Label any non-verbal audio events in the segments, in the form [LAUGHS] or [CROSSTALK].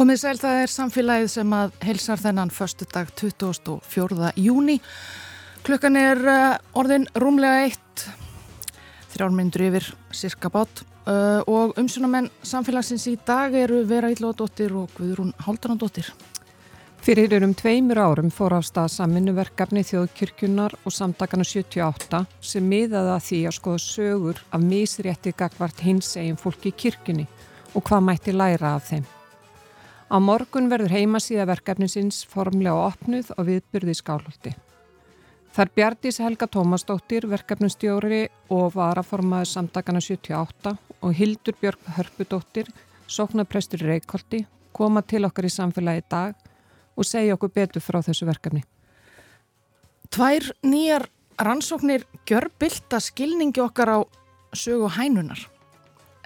Komið sæl það er samfélagið sem að heilsar þennan förstu dag 24. júni. Klukkan er uh, orðin rúmlega eitt, þrjármyndur yfir cirka bát uh, og umsunamenn samfélagsins í dag eru Vera Íllóðdóttir og Guðrún Háldanadóttir. Fyrir um tveimur árum fór af stað saminnuverkefni þjóðkirkjunar og samtakana 78 sem miðaði að því að skoða sögur af misrétti gagvart hins egin fólki í kirkjunni og hvað mætti læra af þeim. Á morgun verður heimasíða verkefnisins formlega opnuð og viðbyrði skálholti. Þar Bjartís Helga Tómasdóttir, verkefnustjóri og varaformaður samtakana 78 og Hildur Björg Hörpudóttir, sóknarprestur Reykjóldi, koma til okkar í samfélagi dag og segja okkur betur frá þessu verkefni. Tvær nýjar rannsóknir gjör bylta skilningi okkar á sögu hænunar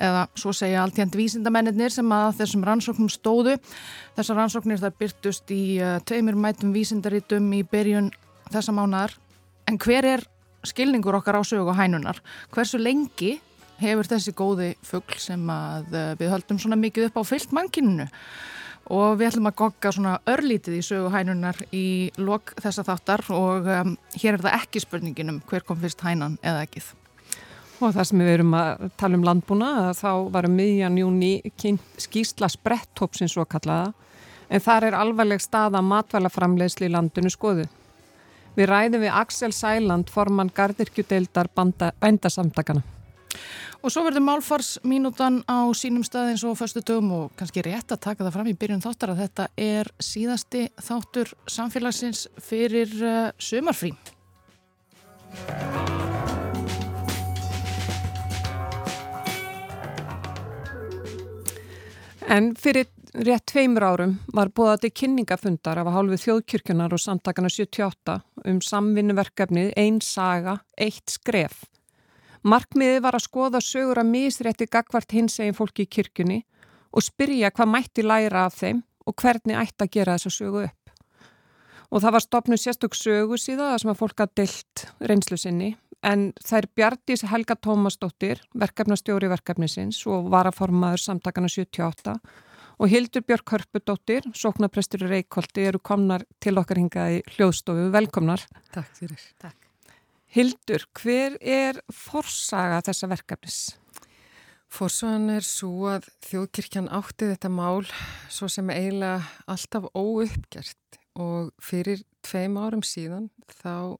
eða svo segja alltjent vísindamennir sem að þessum rannsóknum stóðu. Þessar rannsóknir þar byrtust í uh, tveimur mætum vísindarítum í byrjun þessa mánar. En hver er skilningur okkar á sögu og hænunar? Hversu lengi hefur þessi góði fuggl sem uh, við höldum svona mikið upp á fyllt mannkyninu? Og við ætlum að gogga svona örlítið í sögu hænunar í lok þessa þáttar og um, hér er það ekki spurningin um hver kom fyrst hænan eða ekkið. Og það sem við erum að tala um landbúna, þá varum miðjan júni skýrsla spretthópsins svo kallaða, en þar er alvarleg stað að matvælaframlegsli í landinu skoðu. Við ræðum við Axel Sæland, formann gardirkjudeildar bændasamtakana. Og svo verður málfarsmínútan á sínum stað eins og förstu dögum og kannski rétt að taka það fram í byrjun þáttar að þetta er síðasti þáttur samfélagsins fyrir uh, sömarfrí. En fyrir rétt tveimur árum var búið til kynningafundar af að hálfu þjóðkyrkjunar og samtakana 78 um samvinnuverkefnið Einn saga, eitt skref. Markmiðið var að skoða sögur að misrætti gagvart hins eginn fólki í kirkjunni og spyrja hvað mætti læra af þeim og hvernig ætti að gera þessa sögu upp. Og það var stopnud sérstök sögu síðan sem að fólk að deilt reynslu sinni en þær Bjartís Helga Tómasdóttir, verkefnastjóri verkefnisins og varaformaður samtakana 78 og Hildur Björg Hörpudóttir, sóknarprestur í Reykjóldi, eru komnar til okkar hingað í hljóðstofu. Velkomnar. Takk fyrir. Takk. Hildur, hver er forsaga þessa verkefnis? Forsagan er svo að þjóðkirkjan átti þetta mál svo sem eiginlega alltaf óuppgjert og fyrir tveim árum síðan þá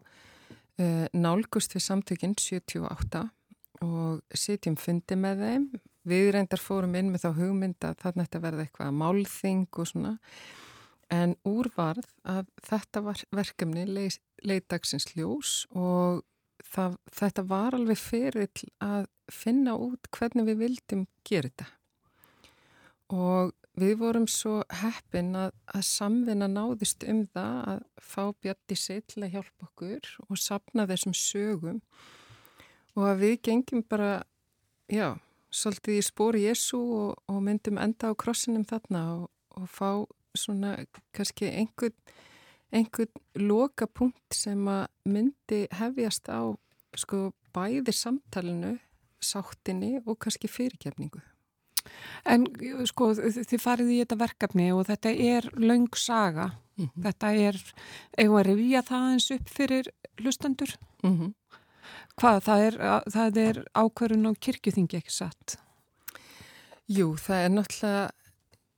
nálgust við samtökinn 78 og sitjum fundi með þeim. Við reyndar fórum inn með þá hugmynda að þarna þetta verði eitthvað málþing og svona. En úrvarð að þetta verkefni leitagsins ljós og það, þetta var alveg fyrir að finna út hvernig við vildum gera þetta. Og Við vorum svo heppin að, að samvinna náðist um það að fá Bjarti sig til að hjálpa okkur og sapna þessum sögum og að við gengjum bara, já, svolítið í spóri Jésu og, og myndum enda á krossinum þarna og, og fá svona kannski einhvern, einhvern loka punkt sem að myndi hefjast á sko bæði samtalenu, sáttinni og kannski fyrirkefningu. En sko þið farið í þetta verkefni og þetta er laung saga. Mm -hmm. Þetta er, eigum að revja það eins upp fyrir hlustendur? Mm -hmm. Hvað, það er, það er ákverðun á kirkjuþingi ekki satt? Jú, það er náttúrulega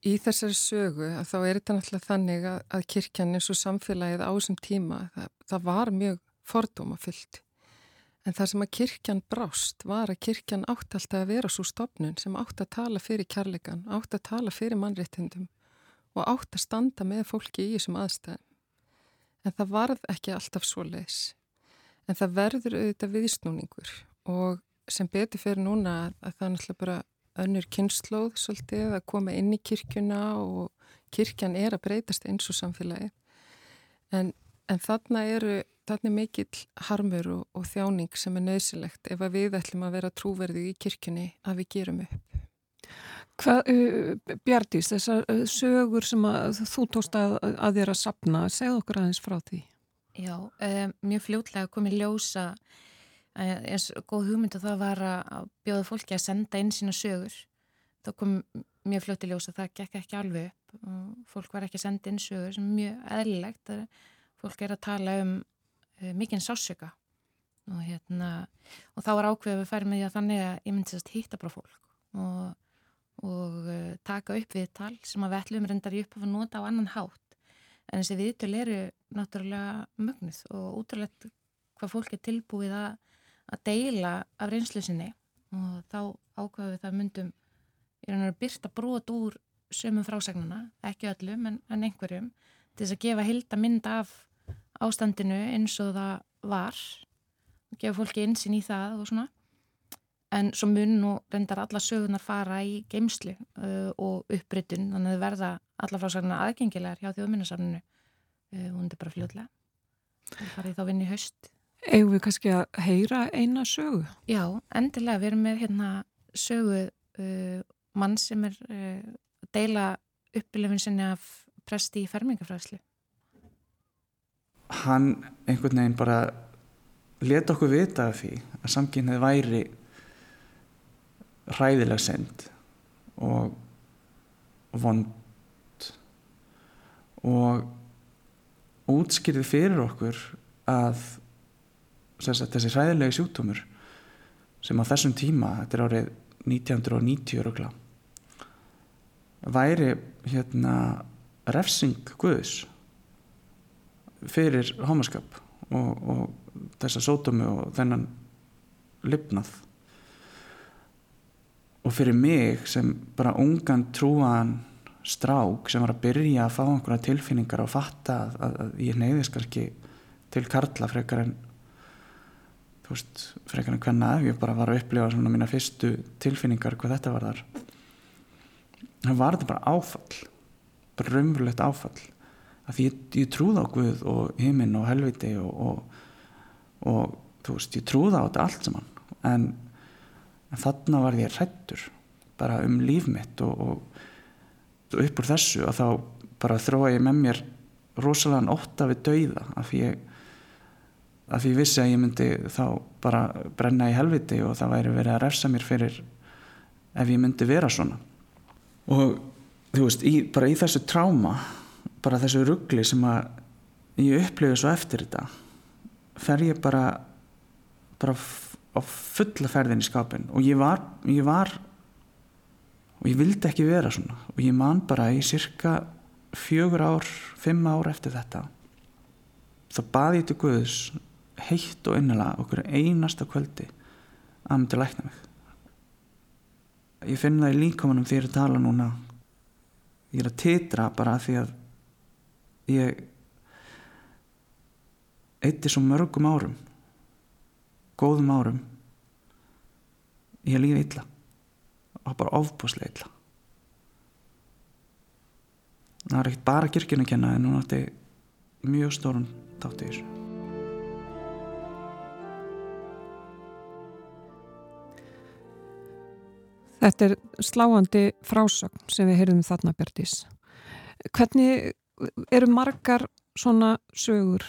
í þessari sögu að þá er þetta náttúrulega þannig að, að kirkjan eins og samfélagið á þessum tíma, það, það var mjög fordómafyllt. En það sem að kirkjan brást var að kirkjan átt alltaf að vera svo stopnun sem átt að tala fyrir kærleikan, átt að tala fyrir mannréttindum og átt að standa með fólki í þessum aðstæðum. En það varð ekki alltaf svo leis. En það verður auðvitað viðsnúningur og sem betur fyrir núna að það er náttúrulega bara önnur kynnslóð svolítið að koma inn í kirkjuna og kirkjan er að breytast eins og samfélagi. En, en þarna eru Þannig mikill harmur og, og þjáning sem er nöðsilegt ef við ætlum að vera trúverði í kirkjunni að við gerum upp. Hvað, uh, Bjartís, þessar uh, sögur sem að, þú tókst að, að þér að sapna, segð okkur aðeins frá því. Já, um, mjög fljótlega komið ljósa, eins góð hugmynd að það var að bjóða fólki að senda inn sína sögur. Það kom mjög fljótti ljós að það gekk ekki alveg upp og fólk var ekki sendið inn sögur sem er mjög eðlilegt fólk er að tala um mikinn sásöka og hérna og þá var ákveðið að við færum með því að þannig að ég myndi að hitta bara fólk og, og uh, taka upp viðtal sem að við ætlum reyndar í upp að nota á annan hátt. En þessi viðtöl eru náttúrulega mögnuð og útrúlegt hvað fólk er tilbúið að, að deila af reynslu sinni. Og þá ákveðum við það myndum í raun og veru byrta brot úr sömum frásagnana, ekki öllum en, en einhverjum, til þess að gefa hilda mynd af ástandinu eins og það var og gefa fólki einsinn í það og svona. En svo mun nú reyndar alla sögurnar fara í geimslu uh, og uppbrytun, þannig að þau verða alla frásagnar aðgengilegar hjá þjóðminnarsafninu uh, og þetta er bara fljóðlega það farið þá vinn í haust. Eða við kannski að heyra eina sögu? Já, endilega, við erum með hérna sögu uh, mann sem er uh, að deila uppilöfin sinni af presti í fermingafræðslu. Hann einhvern veginn bara leta okkur vita af því að samkynnið væri hræðilega send og vond og útskýrði fyrir okkur að þessi hræðilegi sjúkdómur sem á þessum tíma, þetta er árið 1990 rögla væri hérna refsing Guðs fyrir homaskap og, og þessa sótumu og þennan lifnað. Og fyrir mig sem bara ungan trúan strák sem var að byrja að fá einhverja tilfinningar og fatta að, að, að ég neyðist kannski til karla frekar en þú veist, frekar en hvenna ég bara var að upplifa svona mína fyrstu tilfinningar hvað þetta var þar það var þetta bara áfall bara raunverulegt áfall því ég, ég trúða á Guð og himinn og helviti og, og, og þú veist, ég trúða á þetta allt saman. En, en þarna var ég hrættur bara um líf mitt og, og upp úr þessu og þá bara þróa ég með mér rosalega ótta við dauða af því ég að ég vissi að ég myndi þá bara brenna í helviti og það væri verið að refsa mér fyrir ef ég myndi vera svona. Og þú veist, í, bara í þessu tráma bara þessu ruggli sem að ég upplifi svo eftir þetta. Fer ég bara bara á fulla ferðin í skapin og ég var, ég var og ég vildi ekki vera svona. Og ég man bara í cirka fjögur ár, fimm ár eftir þetta þá baði ég til Guðs heitt og innilega okkur einasta kvöldi að myndi lækna mig. Ég finn það í líkamanum því ég er að tala núna. Ég er að titra bara því að ég eitti svo mörgum árum góðum árum ég líði illa. Og bara ofbúslega illa. Það er ekkert bara kirkina að kenna en hún átti mjög stórun tátt í þessu. Þetta er sláandi frásögn sem við heyrðum þarna Bjartís. Hvernig eru margar svona sögur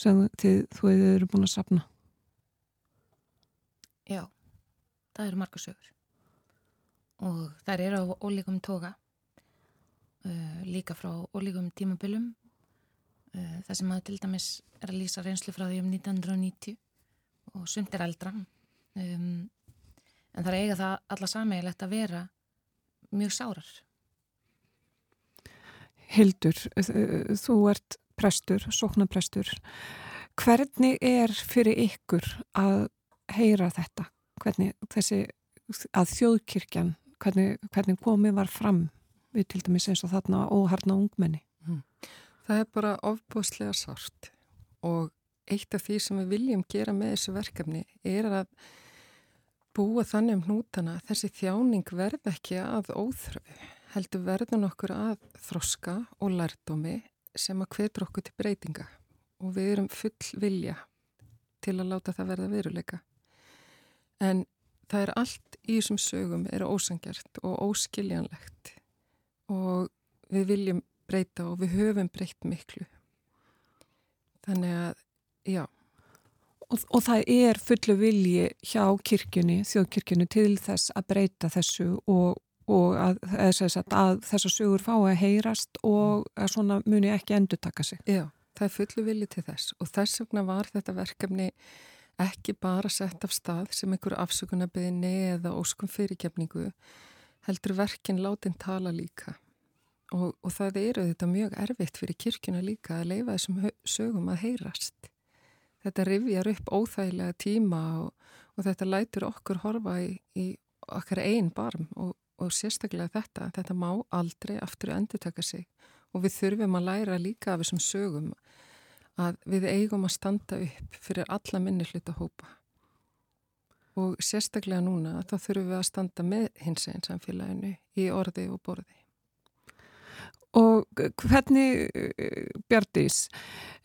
sem þið, þú hefur eru búin að sapna? Já, það eru margar sögur og þær eru á ólíkum toga uh, líka frá ólíkum tímabilum uh, það sem að til dæmis er að lýsa reynslu frá því um 1990 og sumt er eldra um en það er eiga það alla sammeigilegt að vera mjög sárar. Hildur, þú ert prestur, sóknaprestur. Hvernig er fyrir ykkur að heyra þetta? Hvernig þessi að þjóðkirkjan, hvernig, hvernig komið var fram við til dæmis eins og þarna óharna ungmenni? Mm. Það er bara ofbúslega sárt og eitt af því sem við viljum gera með þessu verkefni er að búa þannig um hnútana þessi þjáning verð ekki að óþröfu, heldur verðun okkur að þroska og lærdómi sem að hvetur okkur til breytinga og við erum full vilja til að láta það verða veruleika. En það er allt í þessum sögum er ósangjart og óskiljanlegt og við viljum breyta og við höfum breytt miklu. Þannig að, já, Og, og það er fullu vilji hjá kirkjunni, þjóðkirkjunni til þess að breyta þessu og, og að, sagt, að þessar sögur fá að heyrast og að svona muni ekki endur taka sig. Já, það er fullu vilji til þess og þess vegna var þetta verkefni ekki bara sett af stað sem einhver afsökunarbyðinni eða óskum fyrirgefningu heldur verkin látin tala líka og, og það eru þetta mjög erfitt fyrir kirkuna líka að leifa þessum sögum að heyrast. Þetta rivjar upp óþægilega tíma og, og þetta lætur okkur horfa í, í okkar einn barm og, og sérstaklega þetta, þetta má aldrei aftur endur taka sig og við þurfum að læra líka af þessum sögum að við eigum að standa upp fyrir alla minni hluta hópa og sérstaklega núna þá þurfum við að standa með hins einn samfélaginu í orði og borði. Og hvernig, Björndís,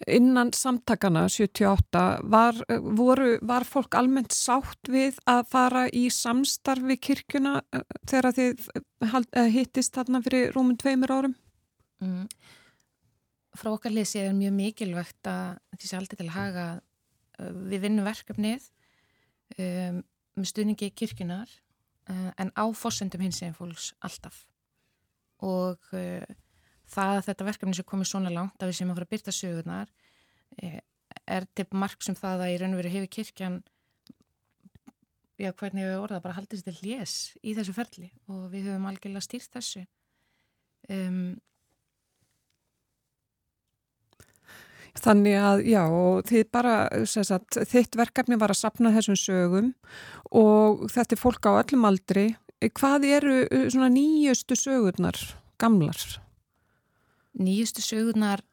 innan samtakana 78, var, voru, var fólk almennt sátt við að fara í samstarfi kirkuna eh, þegar þið eh, hittist þarna fyrir rúmum tveimur árum? Mm. Frá okkar leysi er mjög mikilvægt að sé aldrei til að haga eh, við vinnum verkefnið um, með stuðningi kirkunar en á fósendum hins eginn fólks alltaf og uh, það að þetta verkefni sem komið svona langt að við séum að fara að byrta sögurnar eh, er til marg sem það að í raun og veru hefur kirkjan já hvernig við orða bara haldist til lés í þessu ferli og við höfum algjörlega stýrt þessu um, Þannig að já og þið bara sagt, þitt verkefni var að sapna þessum sögum og þetta er fólk á öllum aldri hvað eru svona nýjustu sögurnar gamlar? Nýjustu sögurnar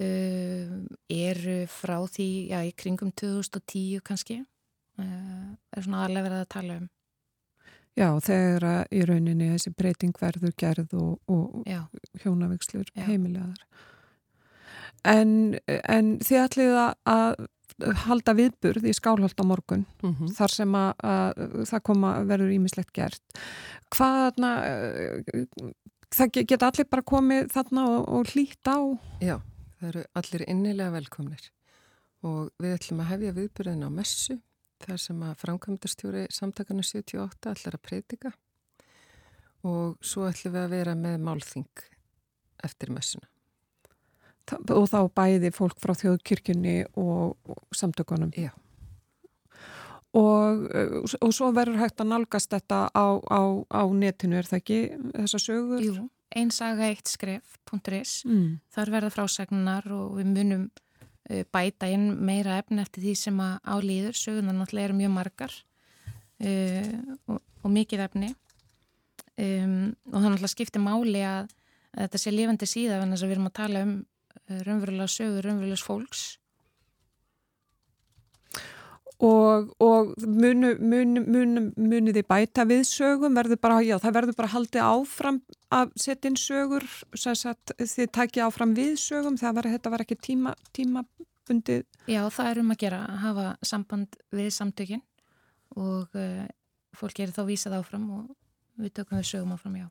uh, eru frá því, já, í kringum 2010 kannski uh, er svona aðlega verið að tala um. Já, þegar í rauninni þessi breyting verður gerð og, og hjónavikslur heimilegaðar en, en þið ætlið að halda viðburð í skálhald á morgun mm -hmm. þar sem að, að það koma verður ímislegt gert. Hvaðna það geta allir bara komið þarna og, og hlýtt á. Já, það eru allir innilega velkomnir. Og við ætlum að hefja viðbyrðin á messu þar sem að framkvæmdastjóri samtakana 78 allar að breytika og svo ætlum við að vera með málþing eftir messuna. Og þá bæði fólk frá þjóðkirkjunni og, og samtökunum. Já Og, og svo verður hægt að nálgast þetta á, á, á netinu, er það ekki þessa sögur? Jú, einsaga eitt skref.is mm. þar verða frásagnar og við munum uh, bæta inn meira efni eftir því sem að álýður sögurnar náttúrulega eru mjög margar uh, og, og mikið efni um, og það náttúrulega skiptir máli að, að þetta sé lifandi síðan þess að við erum að tala um raunverulega sögur, raunverulegs fólks og, og munu, munu, munu, munu þið bæta við sögum, verður bara, já, það verður bara haldið áfram að setja inn sögur, þið takja áfram við sögum, það var, þetta var ekki tíma, tímabundið. Já, það er um að gera, að hafa samband við samtökin og uh, fólk gerir þá vísað áfram og við tökum við sögum áfram, já.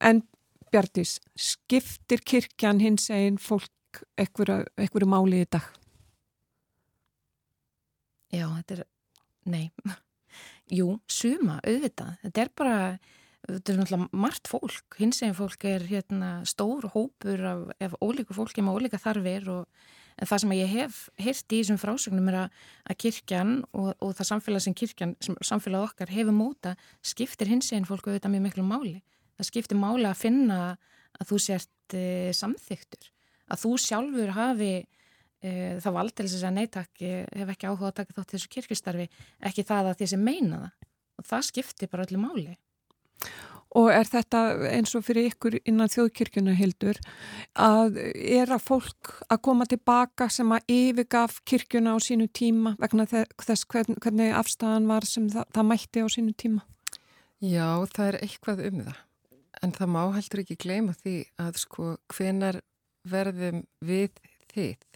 En Bjartís, skiptir kirkjan hins einn fólk einhverju máli í dag? Já, þetta er, nei, [LAUGHS] jú, suma, auðvitað, þetta er bara, þetta er náttúrulega margt fólk, hins eginn fólk er hérna stór hópur af, af ólíku fólki með ólíka þarfir og en það sem ég hef hirt í þessum frásögnum er að, að kirkjan og, og það samfélag sem kirkjan, sem samfélag okkar hefur móta, skiptir hins eginn fólk auðvitað mjög miklu máli. Það skiptir máli að finna að þú sért e, samþyktur, að þú sjálfur hafi þá var alltaf þess að neittak hef ekki áhuga að taka þátt þessu kirkistarfi ekki það að sem meina það. Og það skiptir bara öllu máli. Og er þetta eins og fyrir ykkur innan þjóðkirkjuna hildur að er að fólk að koma tilbaka sem að yfirgaf kirkjuna á sínu tíma vegna þess hvern, hvernig afstæðan var sem það, það mætti á sínu tíma? Já, það er eitthvað um það. En það má heldur ekki gleyma því að sko hvenar verðum við þið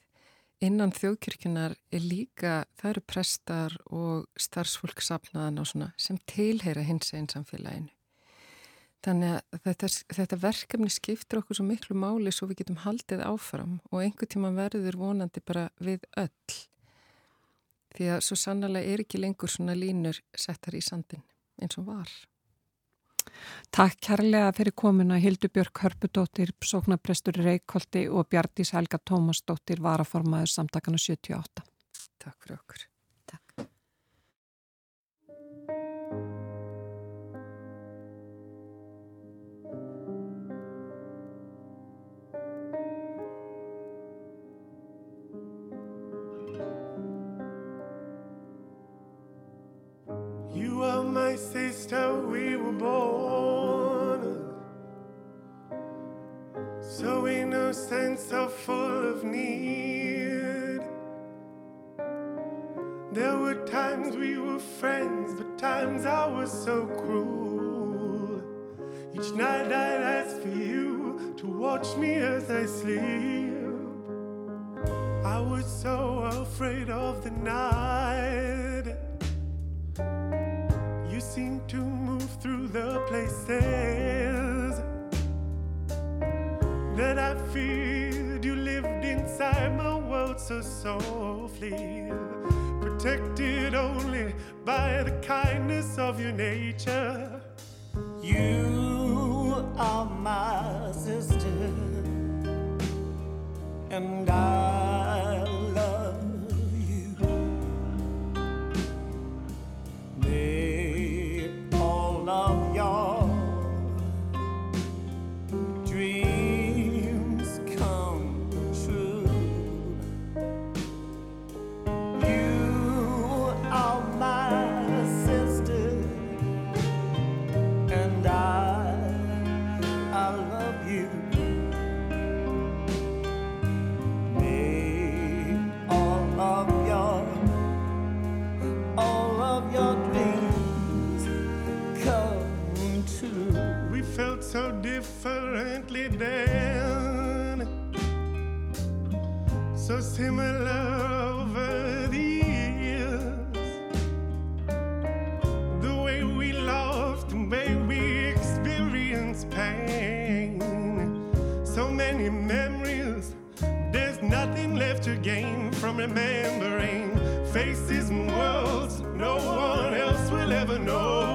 innan þjóðkirkjunar er líka, það eru prestar og starfsfólksafnaðan og svona sem tilheyra hins einn samfélaginu. Þannig að þetta, þetta verkefni skiptir okkur svo miklu máli svo við getum haldið áfram og einhver tíma verður vonandi bara við öll. Því að svo sannlega er ekki lengur svona línur settar í sandin eins og var. Takk kærlega fyrir komuna Hildur Björk Hörpudóttir, sóknaprestur Reykjóldi og Bjartís Helga Tómasdóttir, varaformaður samtakana 78. Takk fyrir okkur. Takk. You are my sister, we were born so innocent, so full of need. There were times we were friends, but times I was so cruel. Each night I'd ask for you to watch me as I sleep. I was so afraid of the night. Through the places that I feared. You lived inside my world so softly, protected only by the kindness of your nature. You are my sister, and I so similar over the years. The way we loved, the way we experienced pain. So many memories, there's nothing left to gain from remembering faces and worlds no one else will ever know.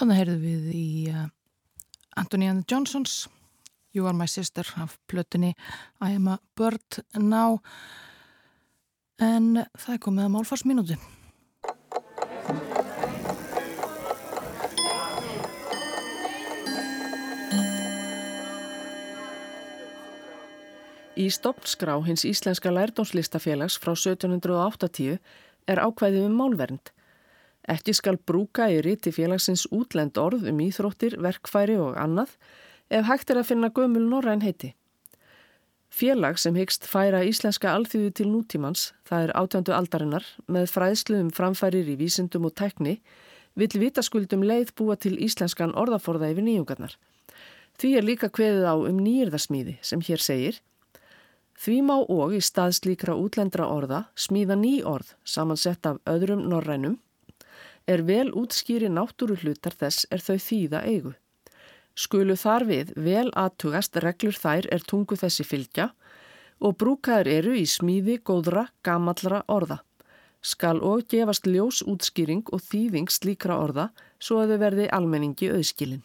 Þannig heyrðum við í uh, Anthony and the Johnsons You Are My Sister af plötunni I Am a Bird Now en það er komið að málfarsminúti Í stopnskrá hins Íslenska lærdómslistafélags frá 1780 er ákvæðið um málvernd. Ekki skal brúka í riti félagsins útlend orð um íþróttir, verkfæri og annað ef hægt er að finna gömul norræn heiti. Félag sem hyggst færa íslenska alþjóðu til nútímans, það er átjöndu aldarinnar, með fræðslu um framfærir í vísindum og tekni, vill vitaskuldum leið búa til íslenskan orðaforða yfir nýjungarnar. Því er líka kveðið á um nýjirðasmíði sem hér segir Því má og í stað slíkra útlendra orða smíða ný orð samansett af öðrum norrænum, er vel útskýri náttúru hlutar þess er þau þýða eigu. Skulu þar við vel aðtugast reglur þær er tungu þessi fylgja og brúkaður eru í smíði góðra, gamallra orða. Skal og gefast ljós útskýring og þýðing slíkra orða svo að þau verði almenningi auðskilinn.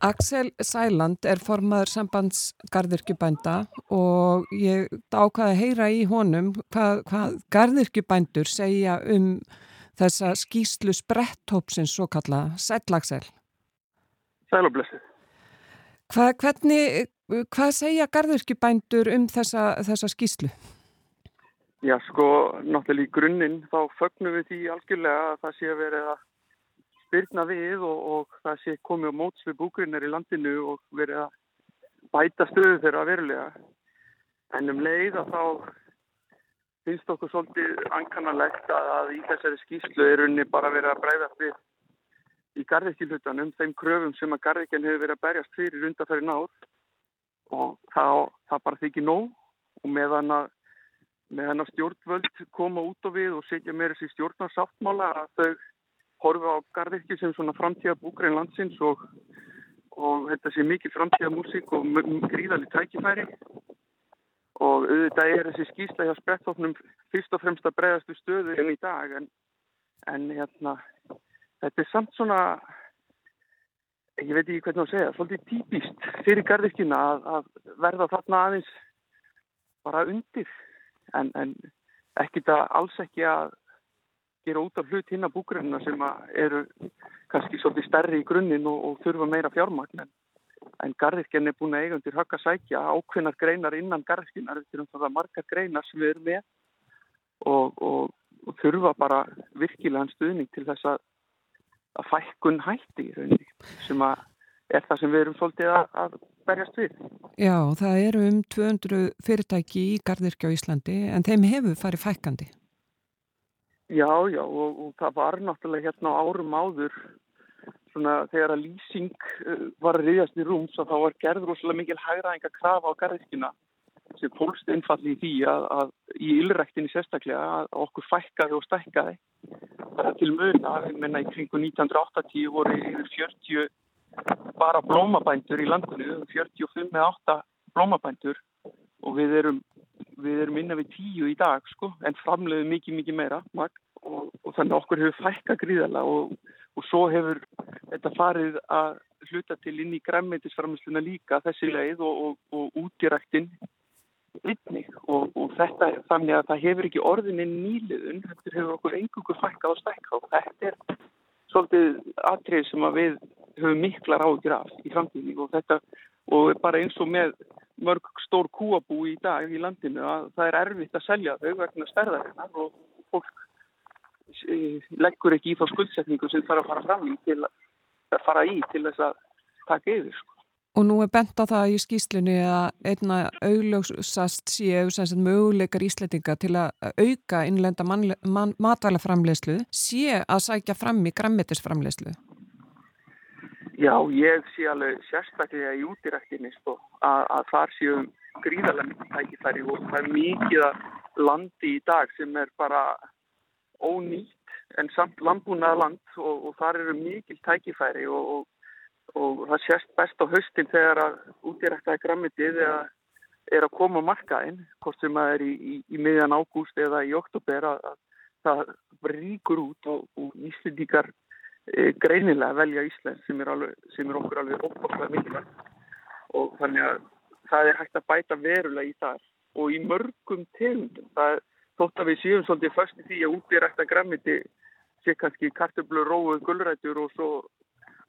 Axel Sæland er formaður sambandsgarðirkjubænda og ég ákvaði að heyra í honum hvað, hvað garðirkjubændur segja um þessa skýslu spretthópsins svo kalla Sæl Axel. Sæl og blessið. Hva, hvernig, hvað segja garðirkjubændur um þessa, þessa skýslu? Já sko, náttúrulega í grunninn þá fögnum við því algjörlega að það sé að vera að spyrna við og, og það sé komið á móts við búgrinnar í landinu og verið að bæta stöðu þeirra verulega. En um leið að þá finnst okkur svolítið ankanalegt að, í þessari skýslu er unni bara verið að breyðast við í garðekilhutanum, þeim kröfum sem að garðekjan hefur verið að berjast fyrir undanfæri náð og það, það bara þykir nóg og meðan að, meðan að stjórnvöld koma út á við og setja meira sér stjórnarsáttmála að þau horfa á gardirki sem svona framtíða búgrein landsins og, og þetta sé mikið framtíða músík og gríðali tækifæri. Og auðvitað er þessi skýsla hjá spretthófnum fyrst og fremst að bregðastu stöðu enn í dag en, en hérna, þetta er samt svona ég veit ekki hvernig að segja, svolítið típist fyrir gardirkina að, að verða þarna aðeins bara undir. En, en ekki það alls ekki að gera út af hlut hinn að búgrunna sem að eru kannski svolítið stærri í grunninn og, og þurfa meira fjármagn en, en garðirkjan er búin að eiga undir högg að sækja ákveðnar greinar innan garðirkjunar þetta er um það margar greinar sem við erum með og, og, og þurfa bara virkilegan stuðning til þess að, að fækkun hætti í rauninni sem að er það sem við erum svolítið að, að berjast við. Já, það eru um 200 fyrirtæki í garðirkja á Íslandi en þeim hefur farið fækkandi. Já, já og, og það var náttúrulega hérna árum áður svona þegar að lýsing uh, var að riðjast í rúms og þá var gerður óslulega mikil hægraðinga krafa á garðiskina sem fólkst einfalli í því að, að í ylrektinni sérstaklega að okkur fækkaði og stækkaði. Það er til mun að menna í kringu 1980 voru yfir 40 bara blómabændur í landinu, 45 með 8 blómabændur og við erum við erum innan við tíu í dag sko, en framleiðum mikið, mikið meira og, og þannig okkur hefur fækka gríðala og, og svo hefur þetta farið að hluta til inn í græmmetisframleysluna líka þessi leið og, og útiræktinn einnig. Og þetta þannig að það hefur ekki orðinni nýliðun, þetta hefur okkur engungur fækka og stækka og þetta er svolítið atrið sem við höfum miklar ágjur af í framtíðning og þetta og bara eins og með mörg stór kúabú í dag í landinu að það er erfitt að selja þau vegna stærðarinnar og fólk eh, leggur ekki í þá skuldsetningu sem þarf að fara fram í til að fara í til þess að taka yfir sko. Og nú er bent á það í skýslunni að einna augljósast séu sem möguleikar íslettinga til að auka innlenda matvælaframleyslu sé að sækja fram í grammetisframleyslu. Já, ég sé alveg sérstaklega í útiræktinni sko, að, að þar séum gríðarlega mikið tækifæri og það er mikið landi í dag sem er bara ónýtt en samt landbúnað land og, og þar eru mikið tækifæri og, og, og það sést best á höstin þegar að útiræktaði grammitið er að koma markaðinn, hvort sem það er í, í, í miðjan ágúst eða í oktober að, að það ríkur út og íslendíkar e, greinilega velja Ísland sem er, alveg, sem er okkur alveg óbúinlega mikilvægt og þannig að það er hægt að bæta verulega í það og í mörgum tegundum. Það er þótt að við séum svolítið fyrst í því að útbyrjækta grammiti sé kannski kartöflur, róið, gullrætur og svo,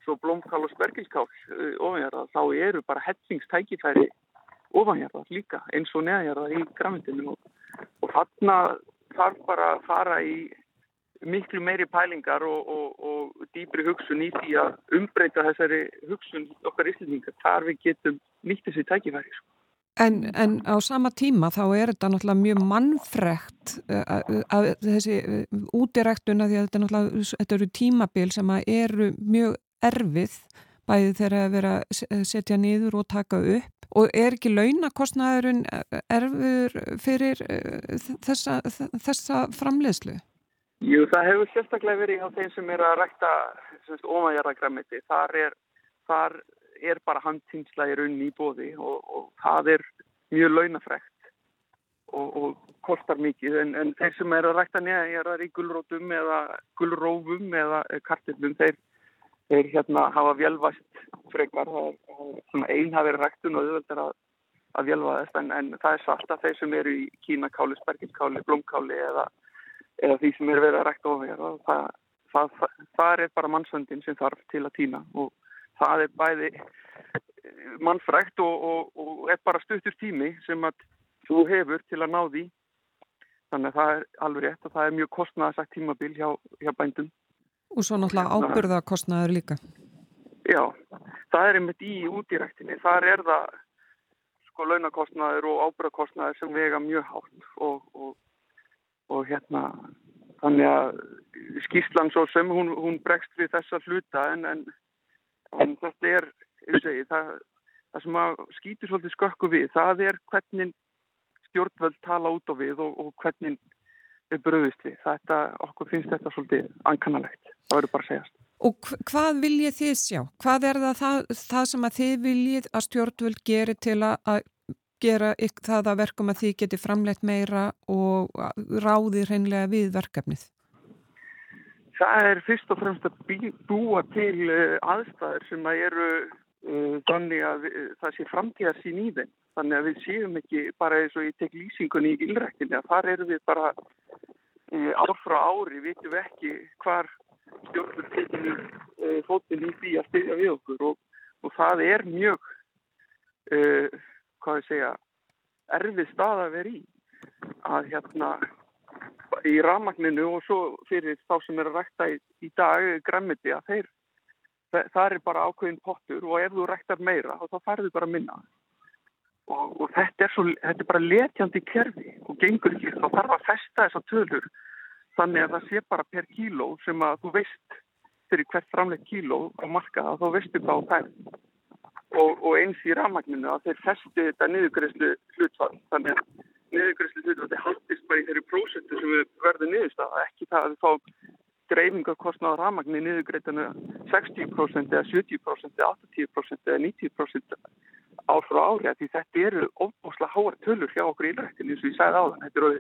svo blómkál og spergilskál uh, ofanjarða. Þá eru bara hellingstækifæri ofanjarða líka eins og neðanjarða í grammitinu og, og þarna þarf bara að fara í miklu meiri pælingar og, og, og dýbri hugsun í því að umbreyta þessari hugsun okkar íslendingar þar við getum nýtt þessi tækifæri. Sko. En, en á sama tíma þá er þetta náttúrulega mjög mannfrekt að þessi útiræktuna því að þetta, náttúrulega, þetta eru tímabil sem eru mjög erfið bæði þegar að vera að setja niður og taka upp og er ekki launakostnaðurinn erfur fyrir þessa, þessa framleiðslu? Jú, það hefur sérstaklega verið á þeim sem er að rækta ofanjarðagræmiti. Þar þar er bara handtinsla í rauninni í bóði og, og það er mjög launafrekt og, og kostar mikið en, en þeir sem er að rækta nýja í gullrótum eða gullrófum eða kartillum þeir, þeir hérna hafa velvæst frekar einn hafi verið ræktun og auðvöld er að, að velvæðast en, en það er satt að þeir sem eru í kínakáli, spergilkáli, blómkáli eða, eða því sem eru verið að rækta ofið það, það, það er bara mannsvöndin sem þarf til að týna og það er bæði eh, mannfrækt og, og, og er bara stuttur tími sem að þú hefur til að ná því. Þannig að það er alveg rétt og það er mjög kostnæðarsagt tímabil hjá, hjá bændum. Og svo náttúrulega ábyrðakostnæður líka. Já, það er einmitt í útýræktinni, þar er það sko launakostnæður og ábyrðakostnæður sem vega mjög hátt og, og hérna þannig að skýrslan svo sem hún, hún bregst við þessa hluta en, en en þetta er, segi, það, það sem að skýtur svolítið skökku við, það er hvernig stjórnvöld tala út á við og, og hvernig við bröðist við. Þetta, okkur finnst þetta svolítið ankannalegt, það verður bara að segjast. Og hvað viljið þið sjá? Hvað er það, það, það sem að þið viljið að stjórnvöld gerir til að gera það að verkum að þið geti framleitt meira og ráði hreinlega við verkefnið? Það er fyrst og fremst að búa til eh, aðstæður sem að eru uh, þannig að við, það sé framtíðar sín í þeim. Þannig að við séum ekki bara eins og ég tek lýsingunni í ylræktinni að þar eru við bara uh, ár frá ári, vitum við ekki hvar stjórnur tekinu uh, fótinn í því að styðja við okkur og, og það er mjög, hvað ég segja, erfið stað að vera í. Að hérna í ramagninu og svo fyrir þá sem er að rækta í, í dag græmiti að þeir það er bara ákveðin pottur og ef þú ræktar meira þá færðu bara minna. Og, og þetta, er svo, þetta er bara letjandi kerfi og gengur ekki. Þá þarf að festa þessa tölur þannig að það sé bara per kíló sem að þú veist fyrir hvert framleitt kíló á markaða þá veistu hvað á þær og, og eins í ramagninu að þeir festu þetta niðugreyslu hlutfall. Þannig að niðurgræslu hlutu að þetta haldist bara í þeirri prósentu sem við verðum niðurstaða, ekki það að við fáum dreifingarkostnaða ramagnir niðurgrætanu 60% eða 70% eða 80% eða 90% ár frá ári því þetta eru ofbúslega háar tölur hjá okkur í rættinu eins og ég sagði á þann þetta eru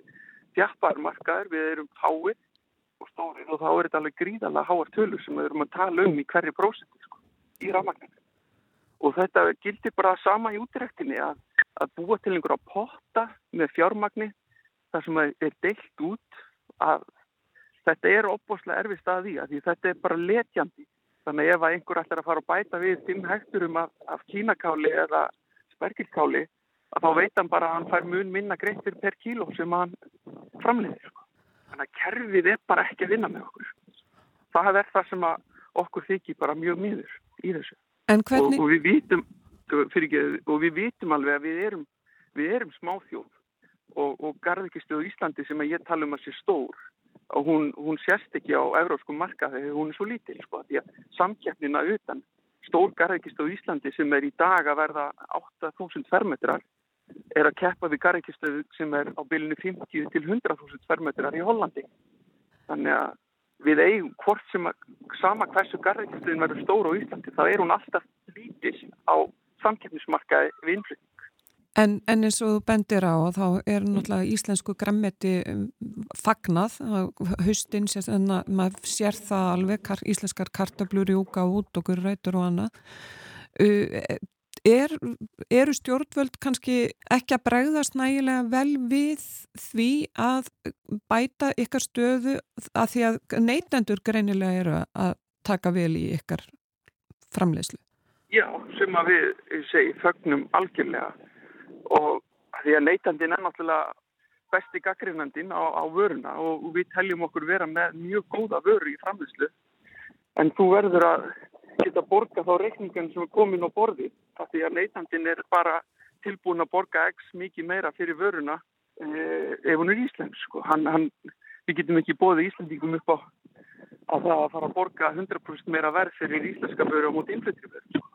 þjafpar markaður, við erum fáið og stórið og þá er þetta alveg gríðalega háar tölur sem við erum að tala um í hverju prósentu sko, í ramagnir og þetta gildir bara sama í útræktinni að að búa til einhverja potta með fjármagni þar sem er deilt út að þetta er opboslega erfi staði að því þetta er bara letjandi. Þannig ef einhver ætlar að fara og bæta við 5 hekturum af, af kínakáli eða spergilkáli að þá veit hann bara að hann fær mun minna greittir per kíló sem hann framleiðir sko. þannig að kerfið er bara ekki að vinna með okkur. Það er það sem okkur þykir bara mjög mýður í þessu hvernig... og, og við vítum ekki, og við vitum alveg að við erum, við erum smáþjóð. Og, og Garðvikistöðu Íslandi sem að ég tala um að sé stór og hún, hún sérst ekki á európskum marka þegar hún er svo lítil sko, því að samkjæfnina utan stór Garðvikistöðu Íslandi sem er í dag að verða 8.000 fermetrar er að keppa við Garðvikistöðu sem er á bylunu 50 til 100.000 fermetrar í Hollandi. Þannig að við eigum hvort sem að sama hversu Garðvikistöðin verður stór á Íslandi þá er hún alltaf lítil á samkjöfnismarkaði við innflytning. En, en eins og þú bendir á þá er náttúrulega íslensku grammeti um, fagnað haustinn, maður sér það alveg kar, íslenskar kartablur júka út okkur rætur og annað er, eru stjórnvöld kannski ekki að bregðast nægilega vel við því að bæta ykkar stöðu að því að neytendur greinilega eru að taka vel í ykkar framleyslu Já, sem að við, segi, fögnum algjörlega. Og því að neytandin er náttúrulega besti gaggrinnandin á, á vöruna og við teljum okkur vera með mjög góða vöru í framhengslu en þú verður að geta borga þá reikningan sem er komin á borði því að neytandin er bara tilbúin að borga x mikið meira fyrir vöruna eh, ef hún er íslensk sko. hann, hann, við getum ekki bóðið Íslandingum upp á að það að fara að borga 100% meira verð fyrir íslenska vöru á móti innflyttri vöru sko.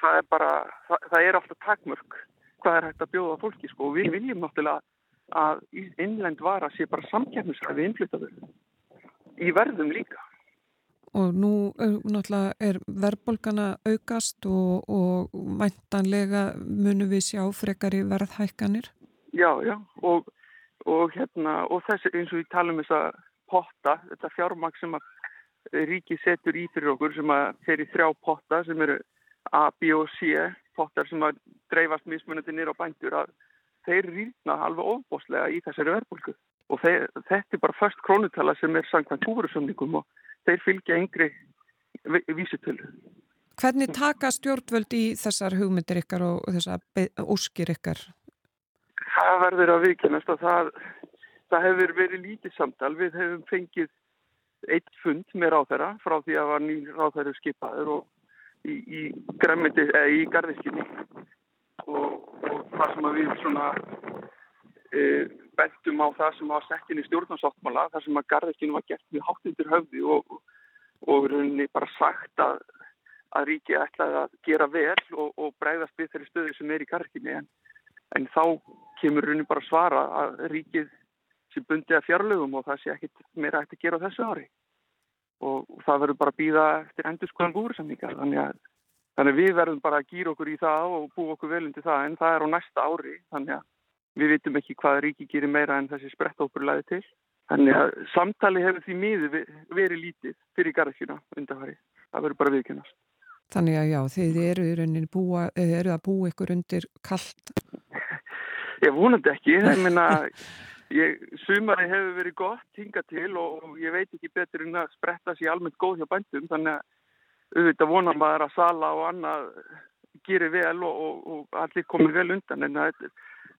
það er bara, það, það er alltaf takmörk hvað er hægt að bjóða fólki sko. og við viljum náttúrulega að innlend vara sé bara samkjæfnisræði innflyttaður í verðum líka og nú náttúrulega er verðbólgana aukast og, og mæntanlega munum við sjá frekar í verðhækkanir? Já, já og, og hérna og þessi eins og við talum þess að potta, þetta fjármaks sem að ríki setur í fyrir okkur sem að í þrjá potta sem eru A, B og C pottar sem að dreifast mismunandi nýra á bændur að þeir rýrna alveg ofbóslega í þessari verðbólgu og þeir, þetta er bara först krónutala sem er sangkvæmt húfurusöndingum og þeir fylgja yngri vísutölu. Hvernig taka stjórnvöld í þessar hugmyndir ykkar og þessar óskir ykkar? Það verður að viðkennast að það, það hefur verið lítið samtal. Við hefum fengið eitt fund með ráþæra frá því að var ný ráþæru skipaður og í, í eða í garðiskinni og, og það sem að við svona e, bentum á það sem var sekkin í stjórnarsáttmála, það sem að garðekinu var gert við háttundur höfði og, og rauninni bara sagt að, að ríki ætlaði að gera vel og, og bregðast við þeirri stöðu sem er í garðekinu en, en þá kemur rauninni bara svara að ríkið sé bundið að fjarlögum og það sé ekkit meira eftir að gera þessu ári. Og, og það verður bara að býða eftir endur skoðan búrsamningar þannig að Þannig við verðum bara að gýra okkur í það og bú okkur vel undir það. En það er á næsta ári. Þannig að Við vitum ekki hvað ríki gerir meira en þessi sprett okkur laði til. Þannig að samtali hefur því miður verið lítið fyrir garðkjuna undanfari. Það verður bara viðkynast. Þannig að já, þið eru búa, eða eru að búa ykkur undir kallt? [LAUGHS] Ég vonandi ekki. [LAUGHS] Ég meina, sumari hefur verið gott hinga til og ég veit ekki betur en að spretta sér almennt góð hjá bændum. Þannig að auðvitað vonar maður að sala og annað gerir vel og, og, og allir komir vel undan en það er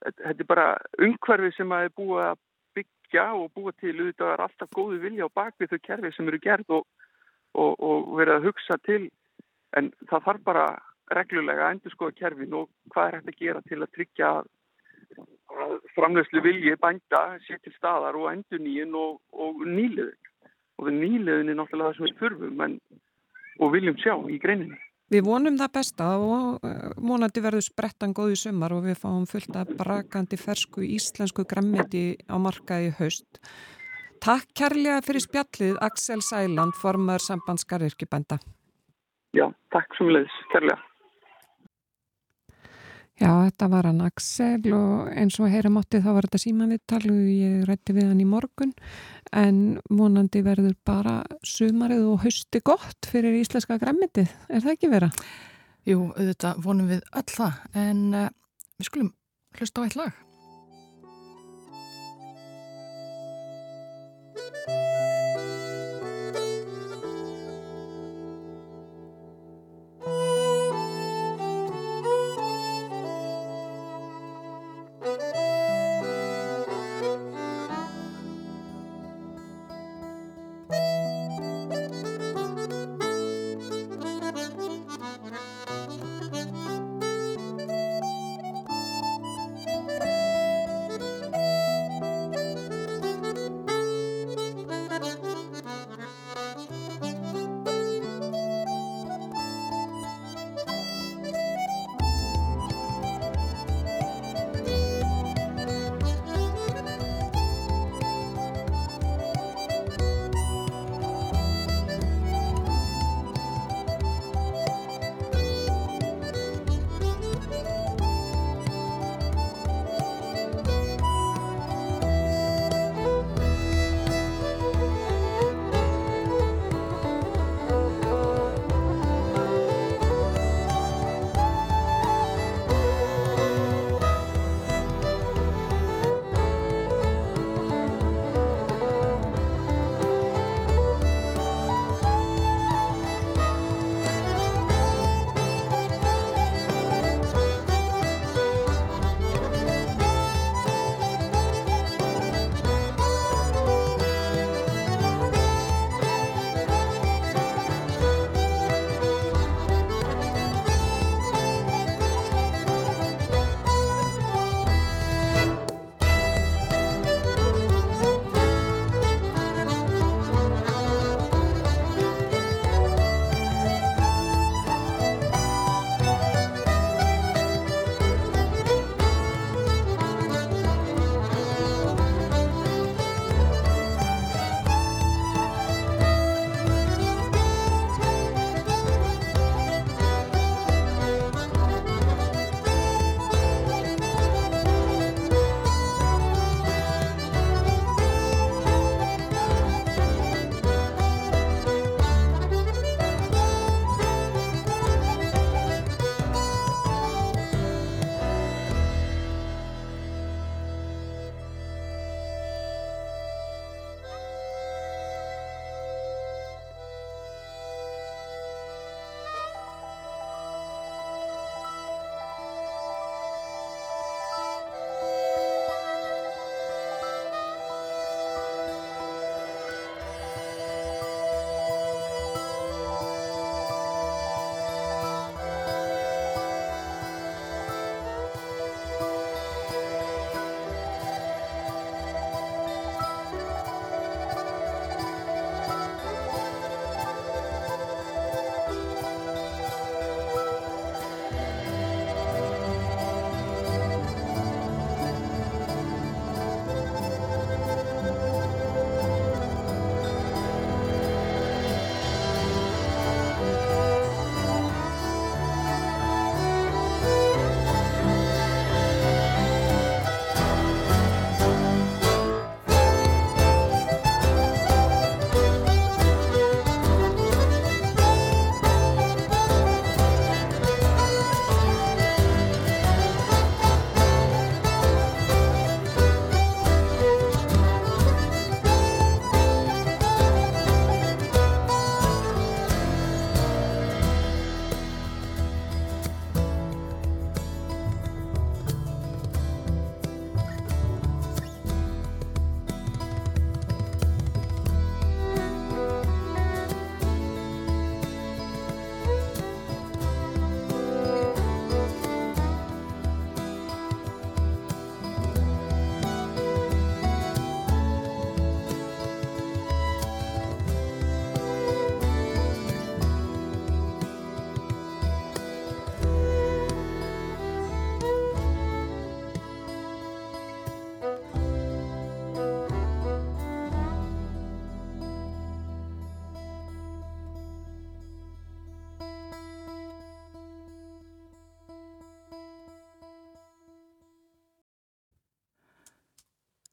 þetta er bara umhverfi sem að er búið að byggja og búið til auðvitað er alltaf góðu vilja á bakvið þau kerfi sem eru gerð og, og, og verið að hugsa til en það þarf bara reglulega að endur skoða kerfin og hvað er hægt að gera til að tryggja framlegslu vilji bænda sé til staðar og endur nýjun og, og nýliðun og nýliðun er náttúrulega það sem við þurfum en, og viljum sjá í greininni. Við vonum það besta og eh, vonandi verður sprettan góð í sumar og við fáum fullt af brakandi fersku íslensku grammiti á markaði haust. Takk kærlega fyrir spjallið Axel Sæland, formar sambandskar yrkibænda. Já, takk sem leiðis, kærlega. Já, þetta var hann Axel og eins og heyra mátti þá var þetta símanvittal og ég rætti við hann í morgun en vonandi verður bara sumarið og hausti gott fyrir íslenska græmitið, er það ekki vera? Jú, auðvitað vonum við öll það en uh, við skulum hlusta á eitt lag.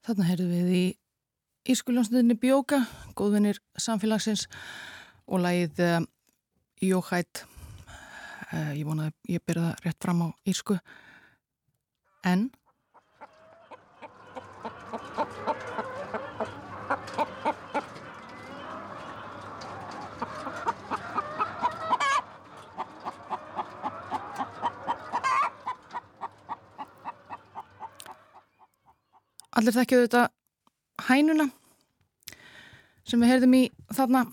Þarna heyrðum við í Ískuljónsniðinni Bjóka, góðvinnir samfélagsins og lagið uh, Jóhætt, uh, ég vona að ég byrja það rétt fram á Ísku, en Allir þekkju þetta hænuna sem við heyrðum í þarna.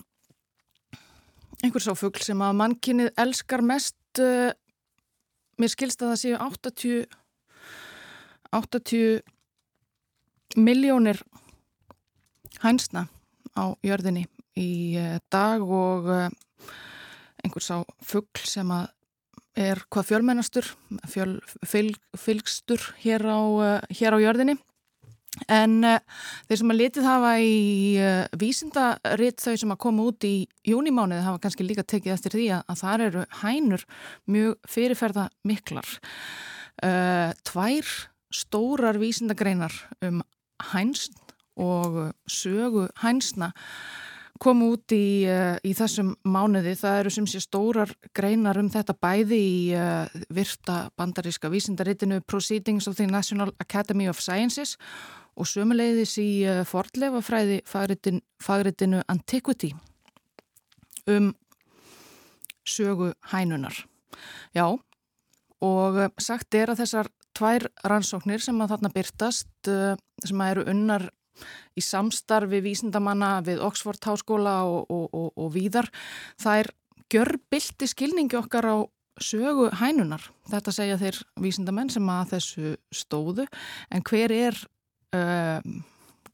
Einhvers á fuggl sem að mannkinnið elskar mest uh, mér skilst að það séu 80 80 miljónir hænsna á jörðinni í uh, dag og uh, einhvers á fuggl sem að er hvað fjölmennastur fjöl, fylg, fylgstur hér á, hér á jörðinni En uh, þeir sem að litið hafa í uh, vísindaritt þau sem að koma út í júnimánuði hafa kannski líka tekið eftir því að, að þar eru hænur mjög fyrirferða miklar. Uh, tvær stórar vísindagreinar um hænsn og sögu hænsna komu út í, í þessum mánuði. Það eru sem sé stórar greinar um þetta bæði í virta bandaríska vísindarittinu Proceedings of the National Academy of Sciences og sömuleiðis í fordlefafræði fagritinu Antiquity um sögu hænunar. Já, og sagt er að þessar tvær rannsóknir sem að þarna byrtast, sem að eru unnar í samstarfi vísindamanna við Oxford Háskóla og, og, og, og víðar, það er gjörbildi skilningi okkar á sögu hænunar. Þetta segja þeir vísindamenn sem að þessu stóðu, en hver er um,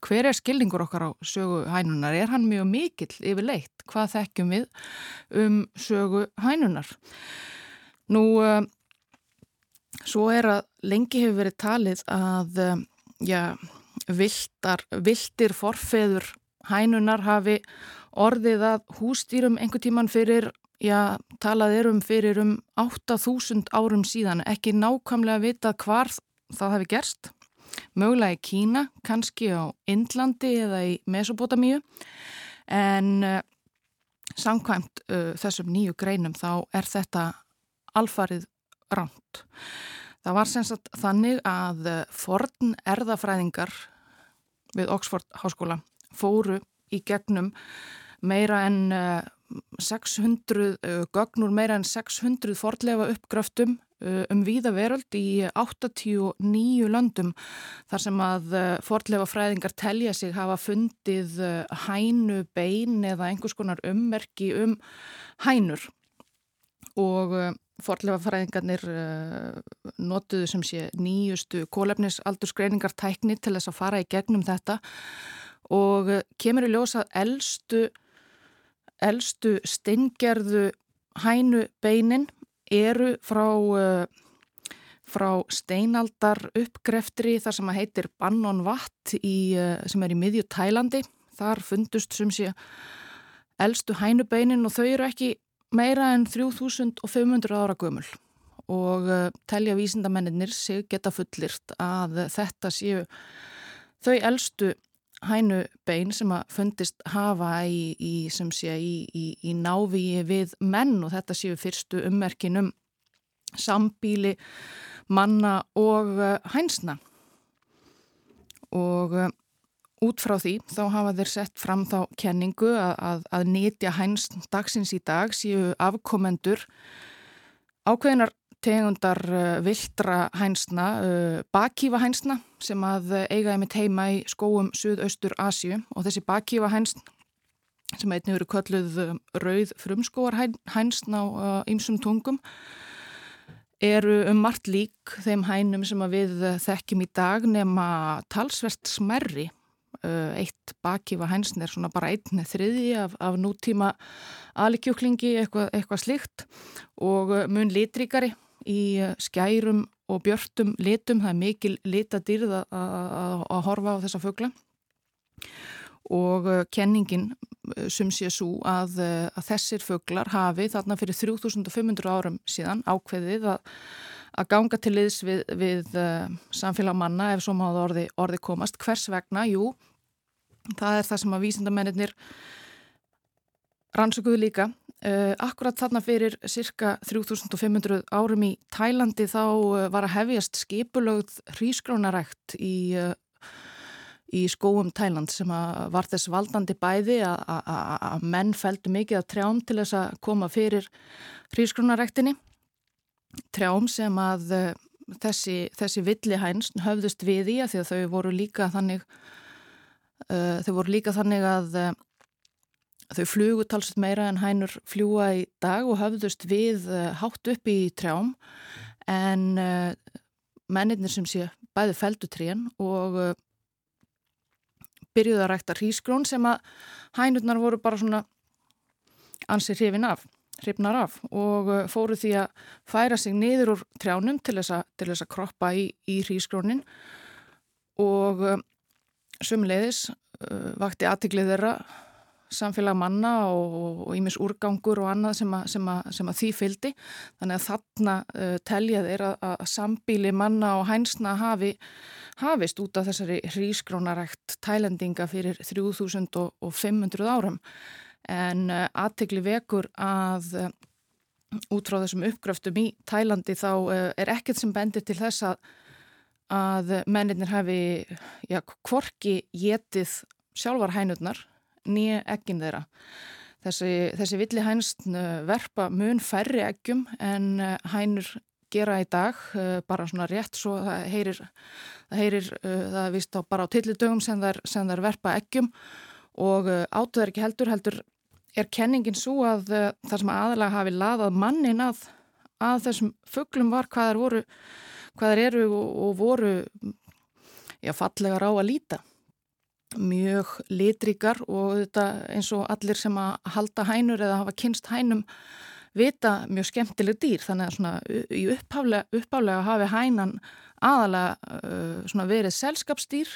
hver er skilningur okkar á sögu hænunar? Er hann mjög mikill yfirleitt? Hvað þekkjum við um sögu hænunar? Nú, um, svo er að lengi hefur verið talið að, um, já, viltar, viltir forfeður hænunar hafi orðið að hústýrum einhver tíman fyrir, já, talað er um fyrir um 8000 árum síðan, ekki nákvæmlega vita hvar það hefði gerst. Mögulega í Kína, kannski á Indlandi eða í Mesopotamíu en uh, samkvæmt uh, þessum nýju greinum þá er þetta alfarið ránt. Það var sem sagt þannig að uh, forn erðafræðingar við Oxford Háskóla fóru í gegnum meira en 600 gögnur, meira en 600 forlefa uppgröftum um víða veröld í 89 löndum þar sem að forlefa fræðingar telja sig hafa fundið hænu bein eða einhvers konar ummerki um hænur. Og forlefa fræðingarnir notuðu sem sé nýjustu kólefnisaldursgreiningar tækni til þess að fara í gegnum þetta og kemur í ljósa eldstu eldstu steingerðu hænu beinin eru frá, uh, frá steinaldar uppgreftri þar sem að heitir Bannon Watt í, sem er í miðju Tælandi. Þar fundust sem sé eldstu hænubeinin og þau eru ekki meira en 3500 ára gömul. Og uh, telja vísindamennir sig geta fullirt að þetta séu þau eldstu hænubein sem að fundist hafa í, í, sé, í, í návíi við menn. Og þetta séu fyrstu ummerkinum sambíli manna og uh, hænsna. Og uh, út frá því þá hafa þeir sett fram þá kenningu að, að, að nýtja hænsn dagsins í dag séu afkomendur ákveðinar tegundar uh, viltra hænsna, uh, bakífa hænsna sem að eigaði með teima í skóum Suðaustur Asju og þessi bakífa hænsn sem einnig eru kölluð rauð frumskóar hænsn á ýmsum tungum eru um margt lík þeim hænum sem við þekkjum í dag nema talsvert smerri. Eitt bakífa hænsn er svona bara einn þriði af, af nútíma alikjúklingi, eitthvað, eitthvað slikt og mun litríkari í eh, skærum og björtum litum, það er mikil litadýrð að horfa á þessa fögla og eh, kenningin eh, sem sé svo að, að þessir föglar hafi þarna fyrir 3500 árum síðan ákveðið að, að ganga til liðs við, við uh, samfélag manna ef svo máðu orði, orði komast. Hvers vegna? Jú, það er það sem að vísindamennir rannsökuðu líka. Uh, akkurat þarna fyrir cirka 3500 árum í Tælandi þá uh, var að hefjast skipulögð hrískrónarækt í, í skóum Tæland sem var þess valdandi bæði að menn feldu mikið að trjám til þess að koma fyrir hrískrónaræktinni. Trjám sem að þessi, þessi villi hænst höfðust við í að því að þau voru líka þannig, þau voru líka þannig að Þau flugu talsett meira en hænur fljúa í dag og höfðust við uh, hátt upp í trjám. En uh, mennirnir sem sé bæði feldutrén og uh, byrjuði að rækta hrísgrón sem að hænurnar voru bara svona ansið hrifin af, hrifnar af og fóru því að færa sig niður úr trjánum til þess að, til þess að kroppa í, í hrísgrónin og sumleiðis vakti aðtiklið þeirra samfélag manna og ímis úrgangur og annað sem að, sem að, sem að því fyldi. Þannig að þarna uh, telja þeir að sambíli manna og hænsna hafi, hafist út af þessari hrískrónarækt tælendinga fyrir 3500 árum. En uh, aðtegli vekur að uh, út frá þessum uppgröftum í Tælandi þá uh, er ekkert sem bendir til þess að að menninir hafi já, kvorki getið sjálfar hænurnar nýja ekkin þeirra. Þessi, þessi villi hænst verpa mun færri ekkum en hænur gera í dag, bara svona rétt svo það heyrir, það heyrir, það vist á bara á tillidögum sem þær, verpa ekkum og átuðar ekki heldur, heldur er kenningin svo að það sem aðalega hafi laðað mannin að, að þessum fugglum var hvað þær voru, hvað þær eru og, og voru já, fallegar á að líta. Mjög litrikar og þetta eins og allir sem að halda hænur eða hafa kynst hænum vita mjög skemmtileg dýr. Þannig að svona í upphálega, hafi hænan aðalega uh, verið selskapsdýr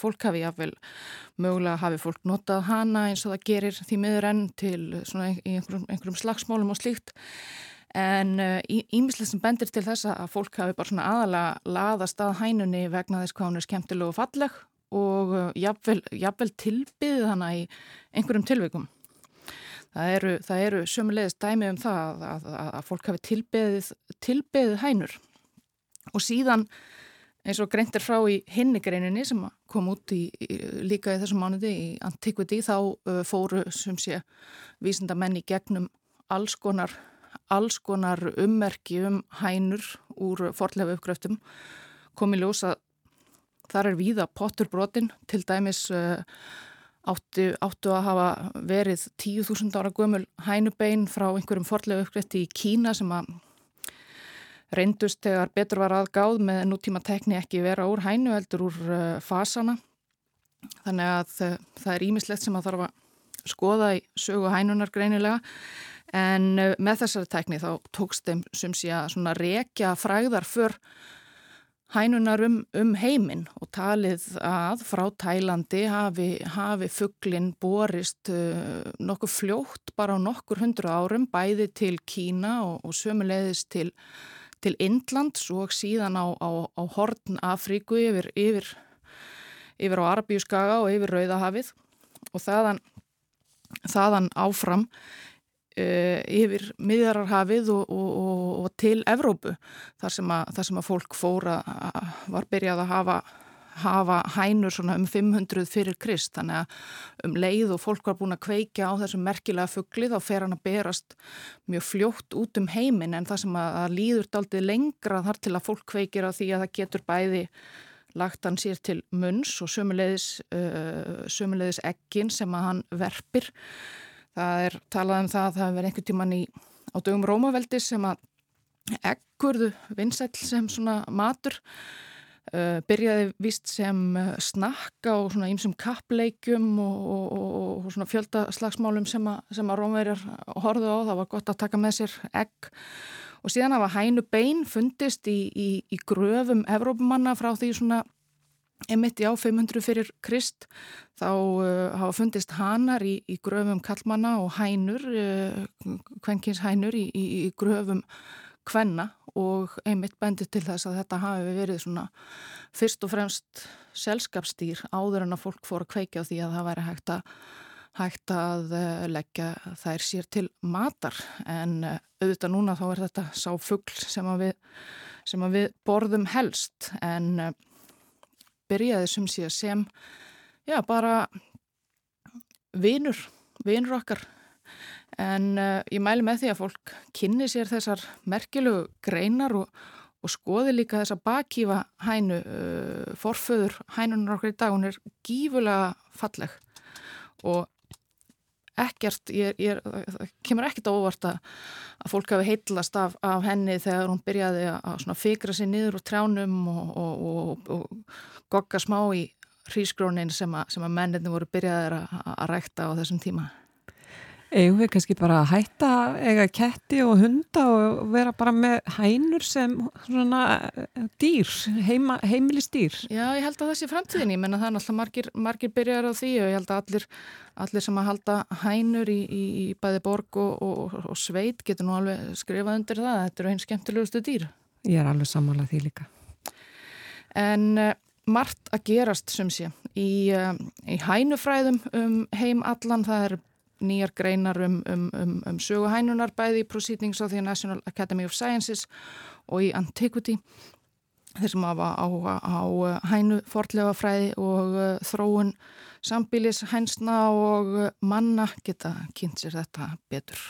fólk hafi jáfnvel mögulega hafi fólk notað hana eins og það gerir því miður enn til svona í einhverjum, einhverjum slagsmálum og slíkt en ímislega uh, sem bendir til þess að fólk hafi bara svona aðalega laðast að hænunni vegna þess hvað hún er skemmtileg og falleg og jafnvel, jafnvel tilbyðið hana í einhverjum tilveikum. Það eru, eru sömulegist dæmi um það að, að, að fólk hafi tilbyðið, tilbyðið hænur og síðan eins og greintir frá í hinnigreininni sem kom út í, í, líka í þessum mánuði í Antiquity þá uh, fóru sem sé vísinda menni gegnum alls konar, alls konar ummerki um hænur úr forlefa uppgröftum komið ljósa Þar er víða potturbrotin, til dæmis uh, áttu, áttu að hafa verið 10.000 ára gömul hænubein frá einhverjum forlega uppgretti í Kína sem að reyndust þegar betur var aðgáð með nútíma tekni ekki vera úr hænu heldur úr uh, fasana. Þannig að uh, það er ímislegt sem að þarf að skoða í sögu hænunar greinilega en með þessari tekni þá tókst þeim sem sé að rekja fræðar fyrr hænunar um, um heiminn og talið að frá Tælandi hafi, hafi fugglin borist uh, nokkuð fljótt bara á nokkur hundru árum bæði til Kína og, og sömulegðis til, til Indlands og síðan á, á, á Hortn Afríku yfir, yfir, yfir á Arabíuskaga og yfir Rauðahafið og þaðan, þaðan áfram Uh, yfir miðjararhafið og, og, og, og til Evrópu þar sem að, þar sem að fólk fóra var byrjað að hafa, hafa hænur um 500 fyrir krist. Þannig að um leið og fólk var búin að kveika á þessum merkilega fuggli þá fer hann að berast mjög fljótt út um heiminn. En það sem að, að líður daldið lengra þar til að fólk kveikir á því að það getur bæði lagt hann sér til munns og sömulegðis, uh, ekkin sem að hann verpir. Það er talað um það að það hefur verið einhver tíman í á dögum Rómaveldi sem að ekkurðu vinsæl sem svona matur uh, byrjaði vist sem uh, snakka og svona ímsum kappleikum og, og, og, og svona fjöldaslagsmálum sem að, að Rómverjar horfðu á. Það var gott að taka með sér ekk og síðan hafa hænu bein fundist í, í, í gröfum Evrópumanna frá því svona Emitt já, 500 fyrir Krist. Þá uh, hafa fundist hanar í, í gröfum kallmanna og hænur, uh, kvenkins hænur í gröfum kvenna og einmitt bendi til þess að þetta hafi verið svona fyrst og fremst selskapsdýr áður en að fólk fór að kveikja á því að það væri hægt að, hægt að eh, leggja þær sér til matar. En eh, auðvitað núna þá er þetta sá fuggl sem, sem að við borðum helst. En eh, byrjaði sem sé sem já bara vinur, vinur okkar en uh, ég mælu með því að fólk kynni sér þessar merkjulegu greinar og, og skoði líka þessa bakífa hænu uh, forföður hænunar okkur í dag, hún er gífulega falleg og ekkert, ég, ég, það kemur ekkert óvart að, að fólk hafi heitlast af, af henni þegar hún byrjaði að fikra sér niður úr trjánum og, og, og gogga smá í hrísgrónin sem að, að menninni voru byrjaðið að, að rækta á þessum tíma. Eða við kannski bara hætta eiga ketti og hunda og vera bara með hænur sem svona eh, dýr, heima, heimilistýr. Já, ég held að það sé framtíðin, ég menna það er náttúrulega margir, margir byrjar á því og ég held að allir, allir sem að halda hænur í, í, í bæði borg og, og, og sveit getur nú alveg skrifað undir það, þetta eru einn skemmtilegustu dýr. Ég er alveg sammálað því líka. En uh, margt að gerast sem sé í, uh, í hænufræðum um heim allan, það er nýjar greinar um, um, um, um söguhænunar bæði í Proceedings of the National Academy of Sciences og í Antiquity þeir sem hafa á, á, á hænu forlega fræði og uh, þróun sambílis hænsna og uh, manna geta kynnt sér þetta betur.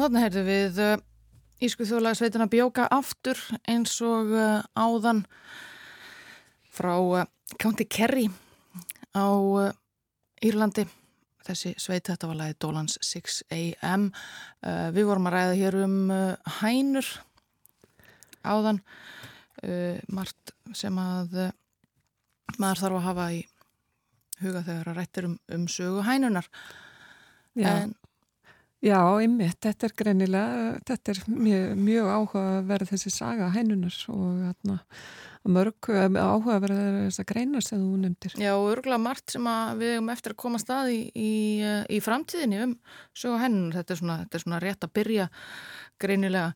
Og þannig heyrðu við uh, Ísku þjóðlagsveitina bjóka aftur eins og uh, áðan frá uh, County Kerry á Írlandi. Þessi sveit þetta var lagið Dólans 6am. Uh, við vorum að ræða hér um hænur áðan. Uh, margt sem að maður þarf að hafa í huga þegar að rættir um, um sögu hænunar. Já. En Já, einmitt, þetta er greinilega, þetta er mjög, mjög áhuga að vera þessi saga hænunar og atna, mörg áhuga að vera þess að greina sem þú nefndir. Já, og örgulega margt sem við hefum eftir að koma stað í, í, í framtíðinni um sögu hennunar. Þetta er svona, þetta er svona rétt að byrja greinilega.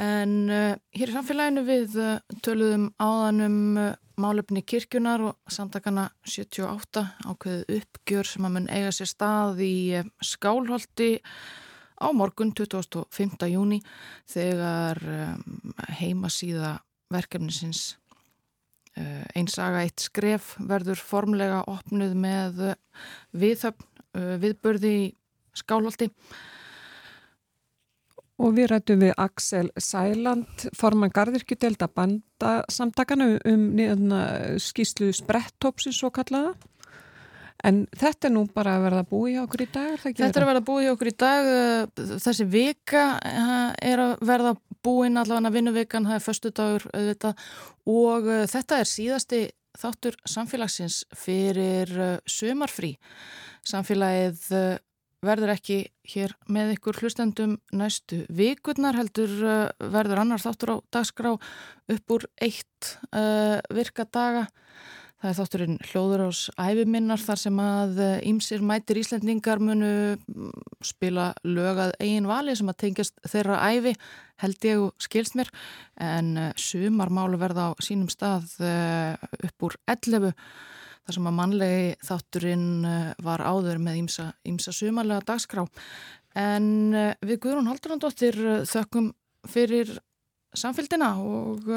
En uh, hér í samfélaginu við uh, töluðum áðan um uh, málefni kirkjunar og samtakana 78 ákveðu uppgjör sem að mun eiga sér stað í skálholti á morgun 25. júni þegar um, heimasíða verkefnisins einsaga eitt skref verður formlega opnuð með viðhöfn, viðbörði í skálholti Og við rættum við Axel Sæland, forman Garðirkjudelda bandasamtakana um niðurna skýslu sprettópsins svo kallaða. En þetta er nú bara að verða búið hjá okkur í dag, er Þetta er að verða búið hjá okkur í dag. Þessi vika er að verða búin allavega vinnuvikan, það er förstu dagur auðvitað og þetta er síðasti þáttur samfélagsins fyrir sömarfrí. Samfélagið verður ekki hér með ykkur hlustendum næstu vikurnar heldur verður annar þáttur á dagskrá upp úr eitt uh, virka daga. Það er þátturinn hljóður ás æfiminnar þar sem að ímsir mætir Íslendingar munu spila lögað eigin vali sem að tengjast þeirra æfi held ég og skilst mér en sumarmálu verða á sínum stað upp úr 11 þar sem að mannlegi þátturinn var áður með ímsa, ímsa sumarlega dagskrá en við Guðrún Haldurandóttir þökkum fyrir samfélgina og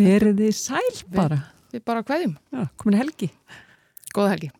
Verið þið sæl bara Við bara hvaðjum. Já, komin helgi. Góða helgi.